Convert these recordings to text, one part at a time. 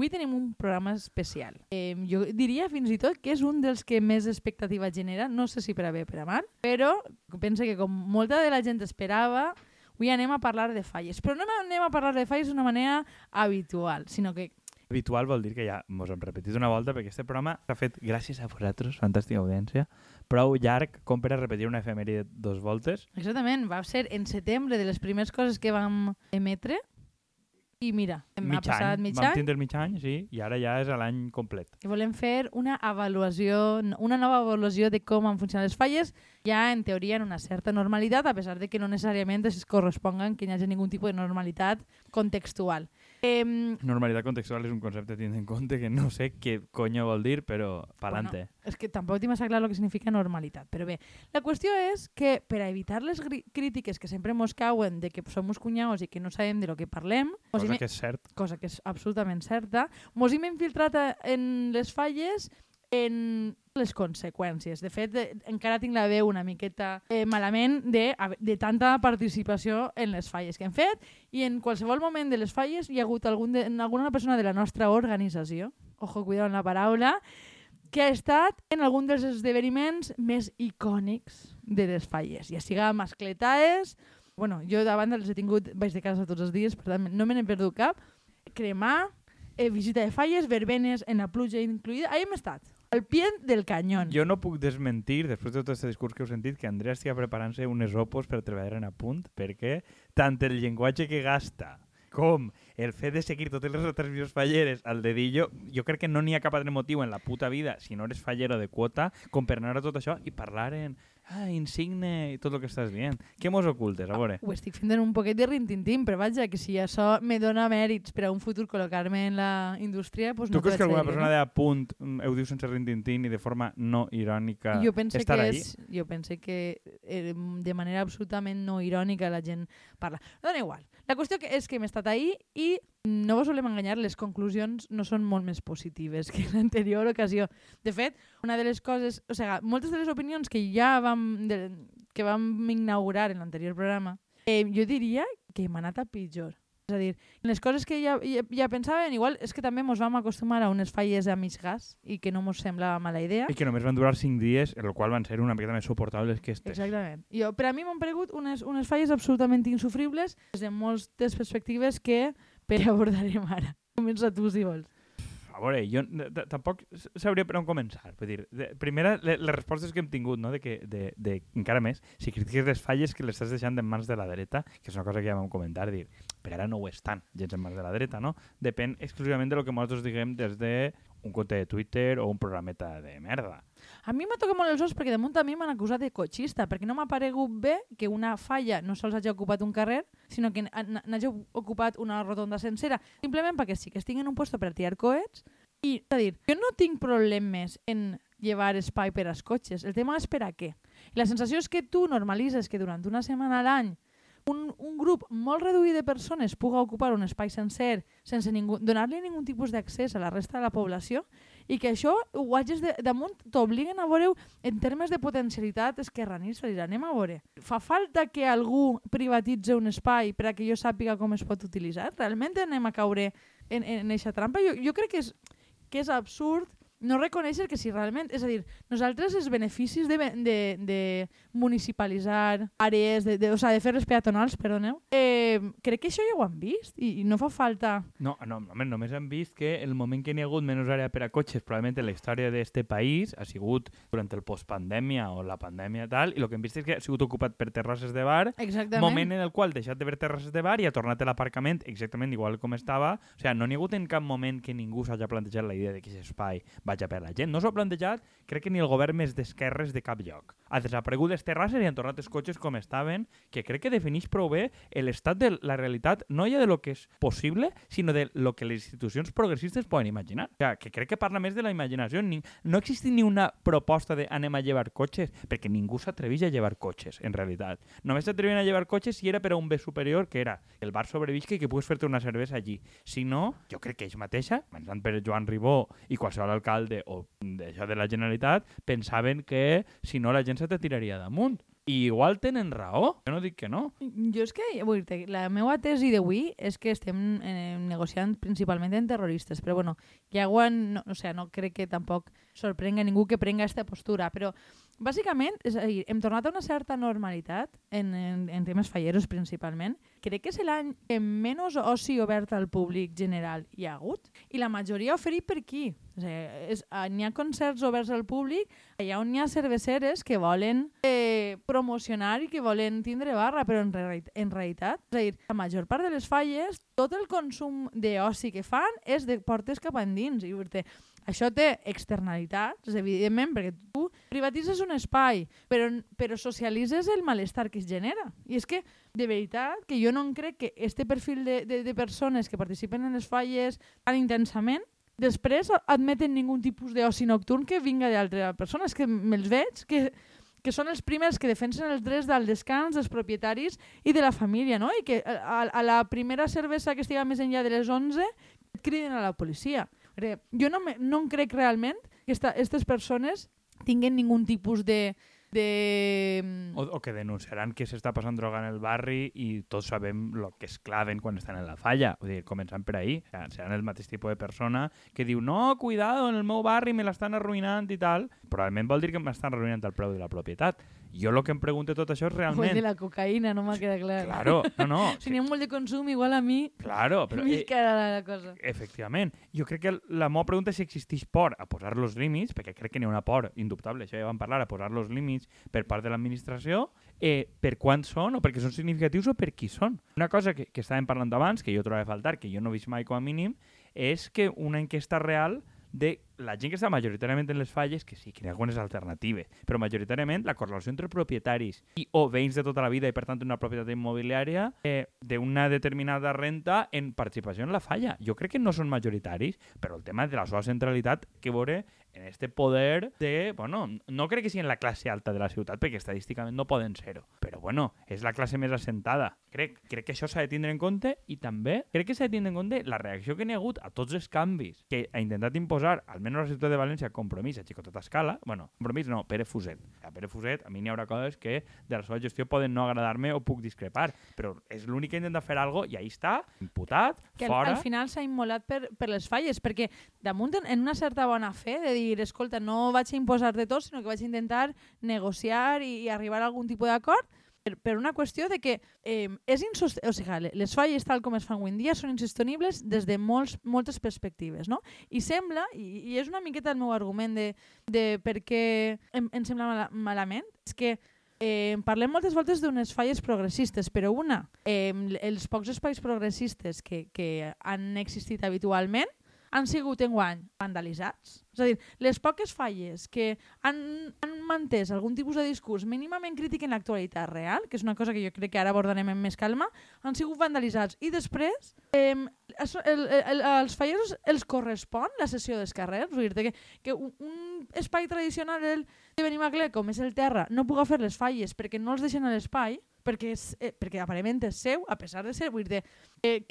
Avui tenim un programa especial. Eh, jo diria fins i tot que és un dels que més expectativa genera, no sé si per a bé o per a mal, però penso que com molta de la gent esperava, avui anem a parlar de falles. Però no anem a parlar de falles d'una manera habitual, sinó que Habitual vol dir que ja mos hem repetit una volta perquè este programa s'ha fet gràcies a vosaltres, fantàstica audiència, prou llarg com per a repetir una efemèride dos voltes. Exactament, va ser en setembre de les primeres coses que vam emetre i mira, hem mig ha passat any. mig Vam any tindre mig any, sí, i ara ja és l'any complet. i volem fer una avaluació, una nova avaluació de com han funcionat les falles, ja en teoria en una certa normalitat, a pesar de que no necessàriament es correspongan que hi hagi ningun tipus de normalitat contextual. Eh, Normalitat contextual és un concepte tenint en compte que no sé què conyo vol dir, però pa'lante. Bueno, és que tampoc tinc massa clar el que significa normalitat, però bé, la qüestió és que per a evitar les crítiques que sempre mos cauen de que som uns cunyaos i que no sabem de lo que parlem, Cosa que és cert. cosa que és absolutament certa, mos hem infiltrat a- en les falles en les conseqüències. De fet, encara tinc la veu una miqueta eh, malament de, de tanta participació en les falles que hem fet i en qualsevol moment de les falles hi ha hagut algun de, alguna persona de la nostra organització, ojo, cuidado en la paraula, que ha estat en algun dels esdeveniments més icònics de les falles. Ja siga mascletaes, bueno, jo davant els he tingut baix de casa tots els dies, per tant no me n'he perdut cap, cremar, eh, visita de falles, verbenes, en la pluja incluïda, ahí hem estat, al pie del canyón. Jo no puc desmentir, després de tot aquest discurs que heu sentit, que Andrea estigui preparant-se unes opos per treballar en a punt, perquè tant el llenguatge que gasta com el fet de seguir totes les retransmissions falleres al dedillo, jo crec que no n'hi ha cap altre motiu en la puta vida, si no eres fallero de quota, com per anar a tot això i parlar en ah, insigne i tot el que estàs dient. Què mos ocultes, a veure? Ho estic fent en un poquet de rintintín, però vaja, que si això me dona mèrits per a un futur col·locar-me en la indústria, doncs Tu no creus que alguna persona de a punt mm, ho diu sense rintintín i de forma no irònica Jo pense estar que és, jo pense que eh, de manera absolutament no irònica la gent parla. Dona igual. La qüestió és que hem estat ahí i no vos volem enganyar, les conclusions no són molt més positives que l'anterior ocasió. De fet, una de les coses, o sigui, moltes de les opinions que ja vam, de, que vam inaugurar en l'anterior programa, eh, jo diria que hem anat a pitjor. És a dir, les coses que ja, ja, ja pensaven, igual és que també ens vam acostumar a unes falles a mig gas i que no ens semblava mala idea. I que només van durar 5 dies, el qual van ser una miqueta més suportables que estes. Exactament. Jo, per a mi m'han paregut unes, unes falles absolutament insufribles des de moltes perspectives que per abordarem ara. Comença tu, si vols. A veure, jo tampoc sabria per on començar. Vull dir, de, primera, le, les respostes que hem tingut, no? de que, de, de, encara més, si critiques les falles que les estàs deixant en mans de la dreta, que és una cosa que ja vam comentar, dir, per ara no ho estan gens en mans de la dreta, no? Depèn exclusivament de lo que nosaltres diguem des de un compte de Twitter o un programeta de merda. A mi m'ha tocat molt els os perquè damunt a m'han acusat de cotxista, perquè no m'ha paregut bé que una falla no sols hagi ocupat un carrer, sinó que n'hagi ocupat una rotonda sencera, simplement perquè sí que estic en un puesto per tirar coets, i, és a dir, jo no tinc problemes en llevar espai per als cotxes, el tema és per a què. I la sensació és que tu normalitzes que durant una setmana a l'any un, un grup molt reduït de persones puga ocupar un espai sencer sense ningú, donar-li ningun tipus d'accés a la resta de la població i que això ho hagis de, damunt t'obliguen a veure en termes de potencialitat esquerranista. Dir, anem a veure. Fa falta que algú privatitze un espai per a que jo sàpiga com es pot utilitzar? Realment anem a caure en, en eixa trampa? Jo, jo crec que és, que és absurd no reconèixer que si realment... És a dir, nosaltres els beneficis de, de, de municipalitzar àrees, de, de, o sigui, de fer les peatonals, perdoneu, eh, crec que això ja ho han vist i, i no fa falta... No, no, home, només hem vist que el moment que n'hi ha hagut menys àrea per a cotxes probablement en la història d'este país ha sigut durant el postpandèmia o la pandèmia tal, i el que hem vist és que ha sigut ocupat per terrasses de bar, Exactament. moment en el qual ha deixat de haver terrasses de bar i ha tornat a l'aparcament exactament igual com estava. O sigui, no n'hi ha hagut en cap moment que ningú s'hagi plantejat la idea de que aquest espai vaja per la gent. No s'ho ha plantejat, crec que ni el govern més d'esquerres de cap lloc. Ha desaparegut les terrasses i han tornat els cotxes com estaven, que crec que defineix prou bé l'estat de la realitat, no ja de lo que és possible, sinó de lo que les institucions progressistes poden imaginar. O sigui, que crec que parla més de la imaginació. Ni, no existeix ni una proposta de anem a llevar cotxes, perquè ningú s'atreveix a llevar cotxes, en realitat. Només s'atrevien a llevar cotxes si era per a un bé superior, que era que el bar sobrevisca i que pugues fer-te una cervesa allí. Si no, jo crec que ells mateixa, començant per Joan Ribó i qualsevol alcalde o d'això de la Generalitat, pensaven que si no la gent se te tiraria damunt. I igual tenen raó. Jo no dic que no. Jo és que, vull dir la meva tesi d'avui és que estem eh, negociant principalment en terroristes, però bueno, ja han, no, o sea, no crec que tampoc sorprenga ningú que prenga aquesta postura, però bàsicament, és a dir, hem tornat a una certa normalitat en, en, en temes falleros principalment. Crec que és l'any que menys oci obert al públic general hi ha hagut i la majoria oferit per qui? O sigui, ah, n'hi ha concerts oberts al públic allà on hi ha cerveceres que volen eh, promocionar i que volen tindre barra, però en, reali en realitat, és a dir, la major part de les falles, tot el consum d'oci que fan és de portes cap endins. I dir això té externalitats, evidentment, perquè tu privatitzes un espai, però, però socialitzes el malestar que es genera. I és que, de veritat, que jo no em crec que este perfil de, de, de persones que participen en les falles tan intensament després admeten ningú tipus d'oci nocturn que vinga d'altra persona. És que me'ls veig que, que són els primers que defensen els drets del descans dels propietaris i de la família, no? I que a, a la primera cervesa que estiga més enllà de les 11 et criden a la policia. Jo no, me, no em crec realment que aquestes persones tinguen ningun tipus de... de... O, o que denunciaran que s'està passant droga en el barri i tots sabem el que es claven quan estan en la falla. Vull dir, començant per ahir. O sigui, seran el mateix tipus de persona que diu no, cuidado, en el meu barri me l'estan arruïnant i tal. Probablement vol dir que m'estan arruïnant el preu de la propietat. Jo el que em pregunto tot això és realment... O de la cocaïna, no m'ha quedat clar. Claro, no, no. si n'hi ha molt de consum, igual a mi... Claro, però... Més eh, la, la cosa. Efectivament. Jo crec que la meva pregunta és si existeix por a posar los límits, perquè crec que n'hi ha una por indubtable, això ja vam parlar, a posar los límits per part de l'administració, eh, per quan són, o perquè són significatius, o per qui són. Una cosa que, que estàvem parlant abans, que jo trobava a faltar, que jo no he vist mai com a mínim, és que una enquesta real de la gent que està majoritàriament en les falles, que sí, que hi ha algunes alternatives, però majoritàriament la correlació entre propietaris i o veïns de tota la vida i, per tant, una propietat immobiliària eh, d'una determinada renta en participació en la falla. Jo crec que no són majoritaris, però el tema de la seva centralitat que veure en este poder de, bueno, no crec que sigui en la classe alta de la ciutat, perquè estadísticament no poden ser-ho, però bueno, és la classe més assentada. Crec, crec que això s'ha de tindre en compte i també crec que s'ha de tindre en compte la reacció que n'hi ha hagut a tots els canvis que ha intentat imposar, almenys almenys la ciutat de València, Compromís a xicoteta escala, bueno, Compromís no, Pere Fuset. A Pere Fuset, a mi n'hi haurà coses que de la seva gestió poden no agradar-me o puc discrepar, però és l'únic que intenta fer alguna cosa i ahí està, imputat, que fora... al, al final s'ha immolat per, per les falles, perquè damunt en, en una certa bona fe de dir, escolta, no vaig a imposar de tot, sinó que vaig a intentar negociar i, i arribar a algun tipus d'acord, per, per una qüestió de que eh, és insostenible, o sigui, les falles tal com es fan avui en dia són insostenibles des de molts, moltes perspectives, no? I sembla, i, i és una miqueta el meu argument de, de per què em, em sembla mal, malament, és que eh, parlem moltes voltes d'unes falles progressistes, però una, eh, els pocs espais progressistes que, que han existit habitualment han sigut enguany vandalitzats. És a dir, les poques falles que han, han mantès algun tipus de discurs mínimament crític en l'actualitat real, que és una cosa que jo crec que ara abordarem amb més calma, han sigut vandalitzats. I després, eh, el, el, els falleros els correspon la sessió dels carrers. Vull dir que, que un, espai tradicional de Benimaclet, com és el terra, no puga fer les falles perquè no els deixen a l'espai, perquè, és, eh, perquè aparentment és seu, a pesar de ser, vull dir, eh,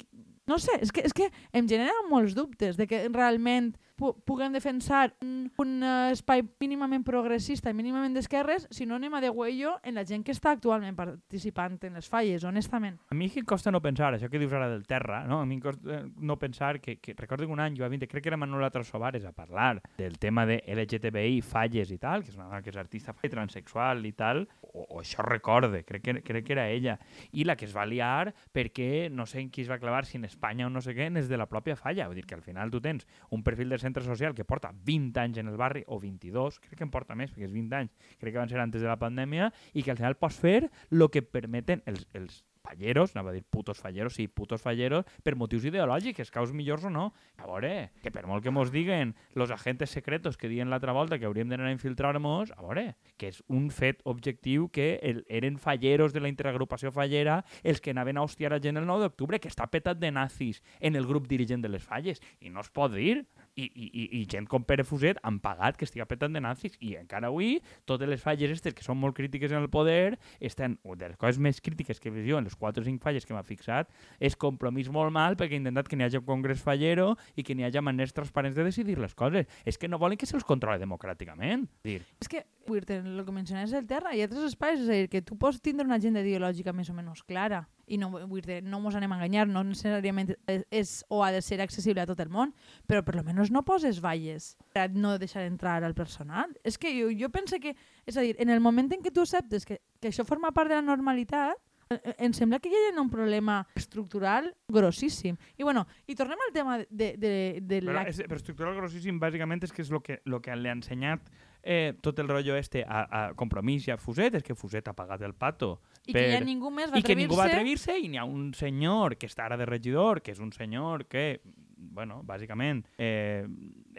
no sé, és que, és que em genera molts dubtes de que realment puguem defensar un, un espai mínimament progressista i mínimament d'esquerres si no anem a de huello en la gent que està actualment participant en les falles, honestament. A mi que costa no pensar, això que dius ara del terra, no? a mi costa no pensar que, que recordo que un any jo havia, crec que era Manuela Trasovares a parlar del tema de LGTBI, falles i tal, que és una dona que és artista transexual i tal, o, o això recorde, crec que, crec que era ella, i la que es va liar perquè no sé en qui es va clavar, si en Espanya o no sé què, és de la pròpia falla, vull dir que al final tu tens un perfil de centre social que porta 20 anys en el barri, o 22, crec que en porta més, perquè és 20 anys, crec que van ser antes de la pandèmia, i que al final pots fer el que permeten els, els falleros, anava a dir putos falleros, sí, putos falleros, per motius ideològics, caus millors o no. A veure, que per molt que mos diguen los agentes secretos que diuen l'altra volta que hauríem d'anar a infiltrar-nos, a veure, que és un fet objectiu que el, eren falleros de la interagrupació fallera els que anaven a hostiar a gent el 9 d'octubre, que està petat de nazis en el grup dirigent de les falles. I no es pot dir, i, i, i, i gent com Pere Fuset han pagat que estigui petant de nazis i encara avui totes les falles aquestes que són molt crítiques en el poder estan, o de les coses més crítiques que he jo en les 4 o 5 falles que m'ha fixat és compromís molt mal perquè ha intentat que n'hi hagi un congrés fallero i que n'hi hagi maneres transparents de decidir les coses. És que no volen que se'ls controli democràticament. Dir, És que, el que menciones del terra, ha altres espais, és a dir, que tu pots tindre una agenda ideològica més o menys clara i no, dir, no mos anem a enganyar, no necessàriament és, és o ha de ser accessible a tot el món, però per almenys no poses valles per no deixar entrar al personal. És que jo, jo penso que, és a dir, en el moment en què tu acceptes que, que això forma part de la normalitat, eh, em sembla que hi ha un problema estructural grossíssim. I bueno, i tornem al tema de, de, de Però, la... és, però estructural grossíssim bàsicament és que és el que, lo que li ha ensenyat eh, tot el rotllo este a, a Compromís i a Fuset, és que Fuset ha pagat el pato I que ja ningú més va i que ningú va atrevir-se atrevir-se i n'hi ha un senyor que està ara de regidor, que és un senyor que, bueno, bàsicament eh,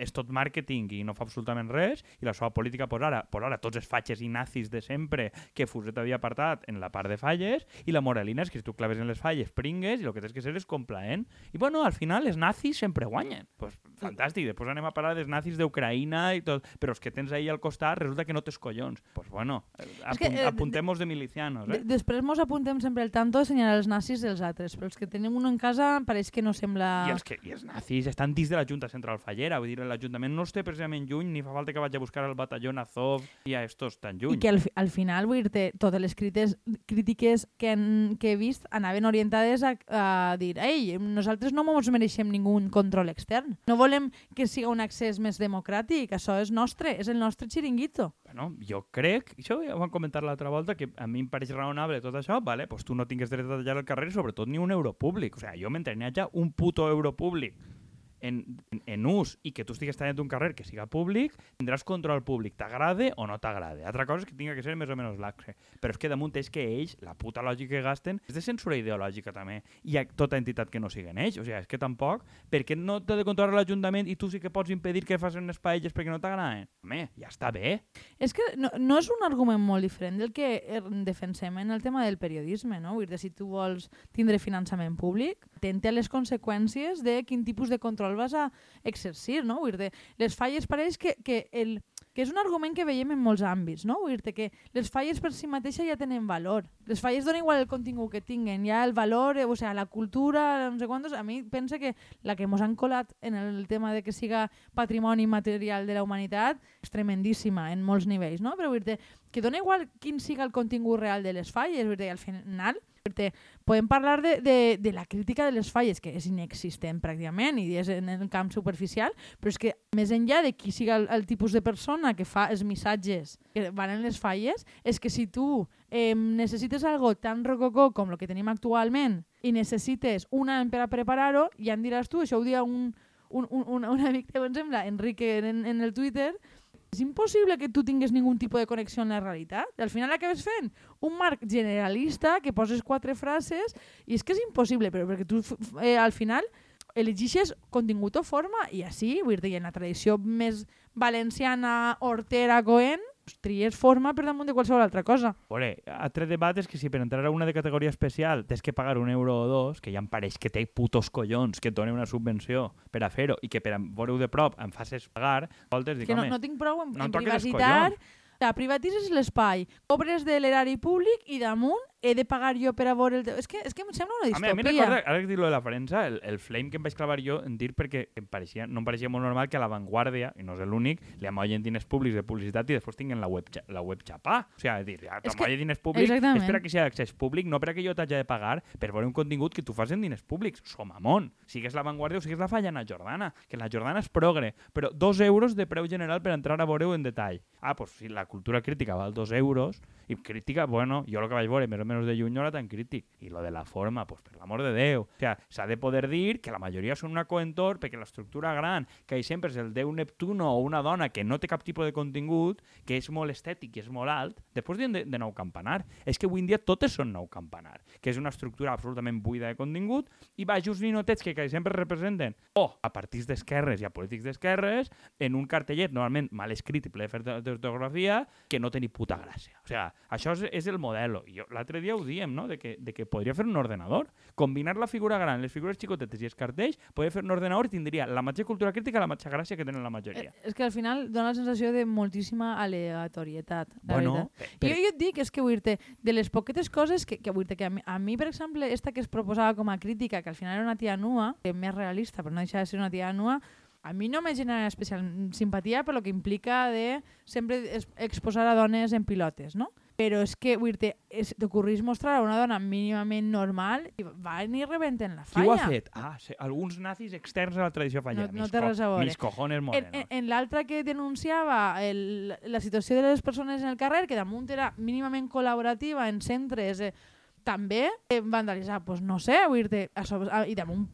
és tot màrqueting i no fa absolutament res i la seva política pues ara, pues ara tots els fatxes i nazis de sempre que Fuset havia apartat en la part de falles i la moralina és que si tu claves en les falles pringues i el que tens que ser és complaent. I bueno, al final els nazis sempre guanyen. Pues fantàstic, després anem a parlar dels nazis d'Ucraïna i tot, però els que tens ahí al costat resulta que no tens collons. Pues bueno, que, apun eh, apuntemos de milicianos De eh? després mos apuntem sempre el tanto a assenyalar els nazis dels altres, però els que tenim un en casa pareix que no sembla... I els, que, I els nazis estan dins de la Junta Central Fallera, vull dir, l'Ajuntament no està precisament lluny, ni fa falta que vagi a buscar el batalló Azov i a estos tan I lluny. que al, al final, vull dir-te, totes les crítiques, crítiques que, han, que he vist anaven orientades a, a dir ei, nosaltres no ens mereixem ningú control extern. No volem que siga un accés més democràtic, això és nostre, és el nostre xiringuito. Bueno, jo crec, això ja ho vam comentar l'altra volta, que a mi em pareix raonable tot això, vale? pues tu no tingues dret a tallar el carrer, sobretot ni un euro públic. O sigui, jo mentre n'hi hagi un puto euro públic en, en, ús i que tu estigues tallant un carrer que siga públic, tindràs control públic, t'agrade o no t'agrade. Altra cosa és que tinga que ser més o menys laxe. Però és que damunt és que ells, la puta lògica que gasten, és de censura ideològica també. I a tota entitat que no siguen ells. O sigui, és que tampoc, per què no t'ha de controlar l'Ajuntament i tu sí que pots impedir que facin unes paelles perquè no t'agraden? Home, ja està bé. És que no, no és un argument molt diferent del que eh, defensem en el tema del periodisme, no? Vull dir, si tu vols tindre finançament públic, atente a les conseqüències de quin tipus de control vas a exercir, no? Vull dir, les falles pareix que, que, el, que és un argument que veiem en molts àmbits, no? Vull dir que les falles per si mateixa ja tenen valor. Les falles donen igual el contingut que tinguen, ja el valor, eh, o sigui, la cultura, no sé quantos, a mi pensa que la que ens han colat en el tema de que siga patrimoni material de la humanitat és tremendíssima en molts nivells, no? Però vull dir que dona igual quin siga el contingut real de les falles, vull dir, al final podem parlar de, de, de la crítica de les falles, que és inexistent pràcticament i és en el camp superficial, però és que més enllà de qui siga el, el tipus de persona que fa els missatges que van en les falles, és que si tu eh, necessites algo tan rococó com el que tenim actualment i necessites un any per a preparar-ho, ja em diràs tu, això ho dia un, un, un, un, amic teu, em sembla, Enrique, en, en el Twitter, és impossible que tu tingues ningun tipus de connexió amb la realitat. Al final acabes fent un marc generalista que poses quatre frases i és que és impossible, però perquè tu eh, al final elegixes contingut o forma i així, vull dir, en la tradició més valenciana, hortera, coent, tries forma per damunt de qualsevol altra cosa. Ore, altre debat és que si per entrar a una de categoria especial tens que pagar un euro o dos, que ja em pareix que té putos collons que et doni una subvenció per a fer-ho i que per a veure-ho de prop em facis pagar, voltes dic, que no, home, no tinc prou en, no en la privatitzes l'espai, cobres de l'erari públic i damunt he de pagar jo per a veure el teu... És que, és que em sembla una A mi, a mi distopia. recorda, ara que dic lo de la premsa, el, el flame que em vaig clavar jo en dir perquè em pareixia, no em pareixia molt normal que a La Vanguardia, i no és l'únic, li amollen diners públics de publicitat i després tinguin la web, la web xapà. O sigui, dir, ja És que- diners públics Exactament. és per a que sigui d'accés públic, no per a que jo t'hagi de pagar per veure un contingut que tu fas en diners públics. Som amont. Sigues La Vanguardia o sigues la Fallana Jordana, que la Jordana és progre, però dos euros de preu general per entrar a veure-ho en detall. Ah, doncs si la cultura crítica val dos euros, i crítica, bueno, jo el que vaig veure més o menys de lluny no era tan crític. I lo de la forma, pues per l'amor de Déu. O sea, s'ha de poder dir que la majoria són una coentor perquè l'estructura gran, que hi sempre és el déu Neptuno o una dona que no té cap tipus de contingut, que és molt estètic i és molt alt, després de, de nou campanar. És que avui en dia totes són nou campanar, que és una estructura absolutament buida de contingut i bajos ninotets que, que sempre representen o a partits d'esquerres i a polítics d'esquerres en un cartellet normalment mal escrit i ple d'ortografia que no té ni puta gràcia. O sigui, això és, és el model. I l'altre dia ho diem, no? de, que, de que podria fer un ordenador. Combinar la figura gran, les figures xicotetes i els cartells, podria fer un ordenador i tindria la mateixa cultura crítica la mateixa gràcia que tenen la majoria. Eh, és que al final dona la sensació de moltíssima aleatorietat, la bueno, veritat. per, Jo, jo et dic, és que vull dir de les poquetes coses que, que vull dir que a mi, a mi, per exemple, esta que es proposava com a crítica, que al final era una tia nua, que és més realista, però no deixa de ser una tia nua, a mi no me genera especial simpatia per lo que implica de sempre exposar a dones en pilotes, no? Però és que, vull dir t'ocorrís mostrar a una dona mínimament normal i van i rebenten la qui falla. ho ha fet? Ah, sí, alguns nazis externs a la tradició fallera. No- no té res a veure. Mis cojones En, morenos. en, en l'altra que denunciava el, la situació de les persones en el carrer, que damunt era mínimament col·laborativa en centres, eh, també eh, vandalitzar, pues no sé, vull dir a sobre, a, i damunt,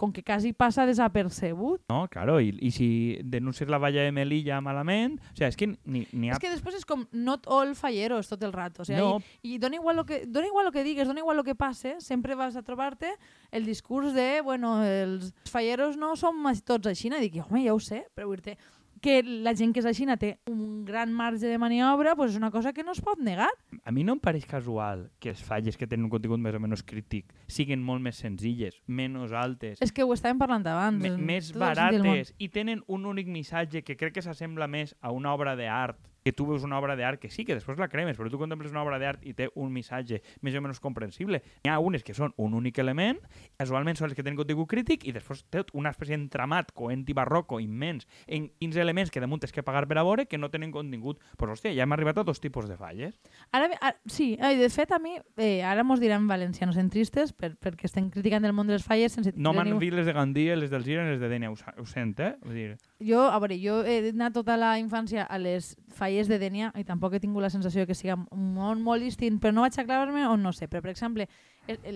com que quasi passa desapercebut. No, claro, i, i si denuncies la valla de Melilla malament... O sea, és que ni, ni ha... És que després és com not all falleros tot el rato. O sigui, no, I, i dona igual lo que, dona igual lo que digues, dona igual lo que passe, sempre vas a trobar-te el discurs de, bueno, els falleros no som tots així. I dic, home, ja ho sé, però dir que la gent que és així té un gran marge de maniobra, pues és una cosa que no es pot negar. a mi no em pareix casual que les falles que tenen un contingut més o menys crític siguin molt més senzilles, menys altes, És que ho estàvem parlant abans. més barates i tenen un únic missatge que crec que s'assembla més a una obra d'art que tu veus una obra d'art que sí, que després la cremes, però tu contemples una obra d'art i té un missatge més o menys comprensible. N'hi ha unes que són un únic element, casualment són les que tenen contingut crític, i després té una espècie d'entramat coent i barroco immens en 15 elements que damunt és que pagar per a veure que no tenen contingut. Doncs, pues, hòstia, ja hem arribat a dos tipus de falles. Ara, ara, sí, de fet, a mi, eh, ara mos diran valencianos centristes per, perquè estem criticant el món de les falles sense No m'han ningú- vist les de Gandia, les del Gira les de sa- ho sent, eh? Vull dir, Jo, a veure, jo he anat tota la infància a les falles de Dènia i tampoc he tingut la sensació que siga molt, molt distint, però no vaig aclarar-me o no sé. Però, per exemple,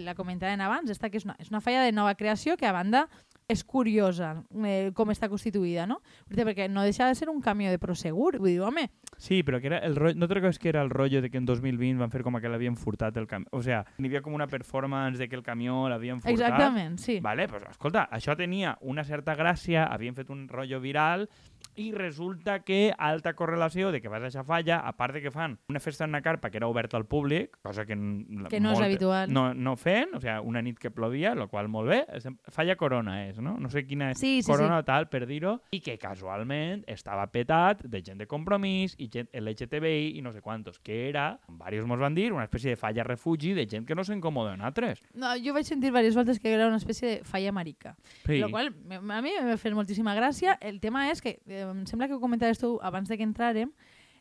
la comentaven abans, esta que és una, és una falla de nova creació que, a banda, és curiosa eh, com està constituïda, no? Perquè no deixa de ser un camió de Prosegur. Vull dir, home, Sí, però que era el rotllo, no recordes que era el rotllo de que en 2020 van fer com que l'havien furtat el camió. O sea, n'hi havia com una performance de que el camió l'havien furtat. exactament, sí. Vale, pues, escolta, això tenia una certa gràcia, havien fet un rotllo viral i resulta que alta correlació de que vas a aquesta falla, a part de que fan una festa en una carpa que era oberta al públic, cosa que, Que no és molt- habitual. No, no feien, o sea, una nit que plovia, lo qual molt bé. És- Falla Corona és, no? No sé quina és. Sí, sí, Corona o tal, per dir-ho, i que casualment estava petat de gent de compromís i gent LGTBI i no sé quantos, que era, diversos mos van dir, una espècie de falla refugi de gent que no s'incomoda en altres. No, jo vaig sentir diverses voltes que era una espècie de falla marica. Sí. Lo qual me- a mi m'ha fet moltíssima gràcia. El tema és que, eh, em sembla que ho comentaves tu abans de que entrarem,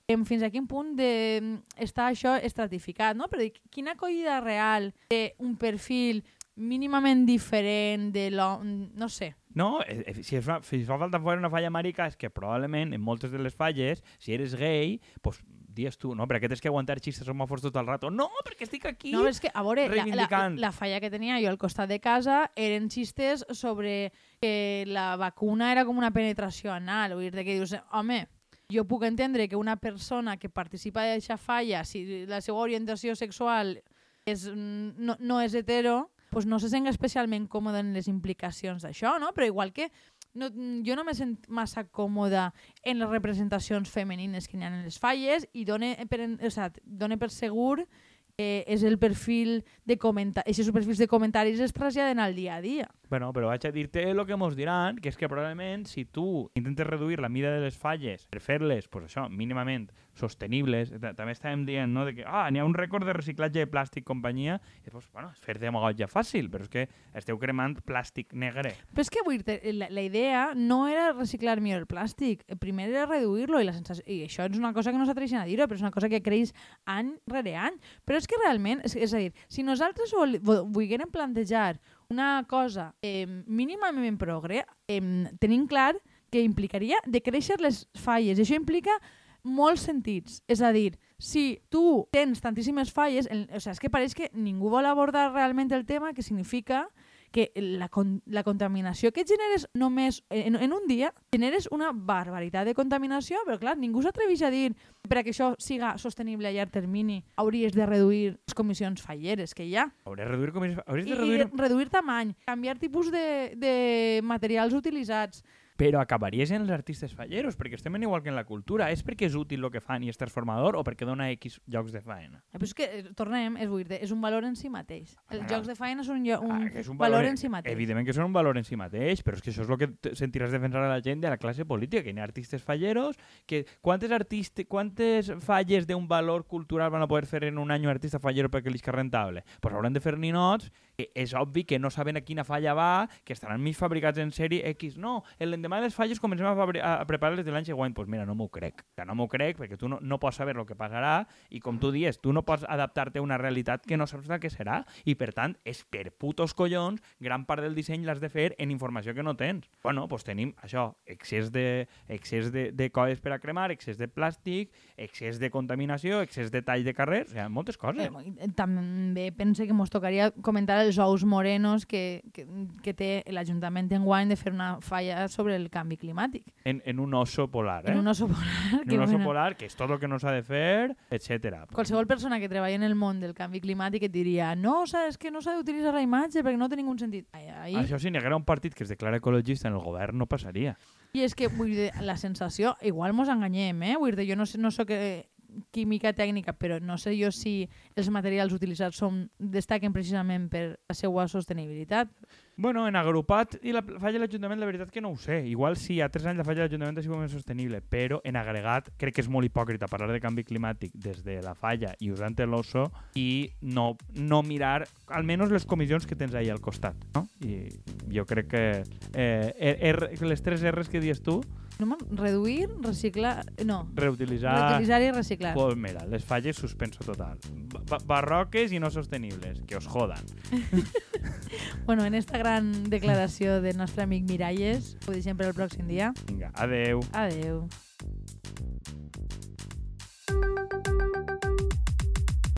em, fins a quin punt de, em, està això estratificat, no? Però dic, quina acollida real té un perfil mínimament diferent de l'home, no sé. No, eh, eh, si, es fa, si fa falta fora una falla marica és que probablement en moltes de les falles, si eres gay, pues dies tu, no? Per què tens que aguantar xistes homòfobs tot el rato? No, perquè estic aquí. No, és que, a veure, la, la, la falla que tenia jo al costat de casa eren xistes sobre que la vacuna era com una penetració anal. Vull dir que dius, home, jo puc entendre que una persona que participa d'aquesta falla, si la seva orientació sexual és, mm, no, no és hetero, pues no se sent especialment còmode en les implicacions d'això, no? Però igual que no, jo no me sent massa còmoda en les representacions femenines que n'hi ha en les falles i done per, o sea, done per segur que és el perfil de comentaris, aquests perfils de comentaris es traslladen al dia a dia. Bueno, però vaig a dir-te el que mos diran, que és que probablement si tu intentes reduir la mida de les falles per fer-les, pues això, mínimament sostenibles, ta- també estàvem dient, no?, de que, ah, n'hi ha un rècord de reciclatge de plàstic companyia, i doncs, bueno, és fer demagogia fàcil, però és que esteu cremant plàstic negre. Però és que vull dir la, la idea no era reciclar millor el plàstic, primer era reduir-lo i, la sensació, i això és una cosa que no s'atreixen a dir-ho, però és una cosa que creix any rere any. Però és que realment, és, és a dir, si nosaltres vol, vol, volguérem plantejar una cosa eh, mínimament progre, eh, tenim clar que implicaria de créixer les falles, això implica molts sentits. És a dir, si tu tens tantíssimes falles, el, o sigui, és que pareix que ningú vol abordar realment el tema, que significa que la, con la contaminació que generes només en, en un dia, generes una barbaritat de contaminació, però clar, ningú s'atreveix a dir per a que això siga sostenible a llarg termini, hauries de reduir les comissions falleres que hi ha. Hauries, reduir com... Hauries de reduir... i reduir tamany, canviar tipus de, de materials utilitzats, però acabaries en els artistes falleros, perquè estem en igual que en la cultura. És perquè és útil el que fan i és transformador o perquè dona X llocs de faena? Eh, Però és que, eh, tornem, és, dir, és un valor en si mateix. Els jocs de feina són un, llo- un, Ah, que és un valor, en si mateix. Evidentment que són un valor en si mateix, però és que això és el que t- sentiràs defensar a la gent de la classe política, que hi ha artistes falleros, que quantes, artistes, quantes falles d'un valor cultural van a poder fer en un any un artista fallero perquè li és rentable? Pues hauran de fer ninots, és obvi que no saben a quina falla va, que estaran mig fabricats en sèrie X. No, l'endemà de les falles comencem a, a preparar-les de l'any següent. Pues mira, no m'ho crec. Que no m'ho crec perquè tu no, no pots saber el que passarà i com tu dius, tu no pots adaptar-te a una realitat que no saps la que serà i per tant, és per putos collons, gran part del disseny l'has de fer en informació que no tens. Bueno, doncs tenim això, excés de, excés de, de coes per a cremar, excés de plàstic, excés de contaminació, excés de tall de carrers, o sigui, moltes coses. Eh, també pense que ens tocaria comentar els ous morenos que, que, que té l'Ajuntament d'enguany de fer una falla sobre el canvi climàtic. En, en un oso polar, eh? En un oso polar. en que, un oso bueno, polar, que és tot el que no s'ha de fer, etc. Qualsevol persona que treballa en el món del canvi climàtic et diria no, és que no s'ha d'utilitzar la imatge perquè no té ningú sentit. Ai, ai. Això si n'hi haguera un partit que es declara ecologista en el govern no passaria. I és que vull dir, la sensació, igual mos enganyem, eh? Vull dir, jo no, sé, no soc eh, química tècnica, però no sé jo si els materials utilitzats són, destaquen precisament per la seva sostenibilitat. Bueno, en agrupat i la falla de l'Ajuntament, la veritat que no ho sé. Igual sí, a tres anys la falla de l'Ajuntament ha sigut més sostenible, però en agregat crec que és molt hipòcrita parlar de canvi climàtic des de la falla i usant l'oso i no, no mirar almenys les comissions que tens ahí al costat. No? I jo crec que eh, R, les tres R's que dius tu, No, reduir, reciclar... No, reutilitzar... reutilitzar i reciclar. Pues mira, les falles suspenso total. Ba barroques i no sostenibles, que os jodan. Bueno, en esta gran declaració del nostre amic Miralles, ho deixem per el pròxim dia. Vinga, adeu. Adeu.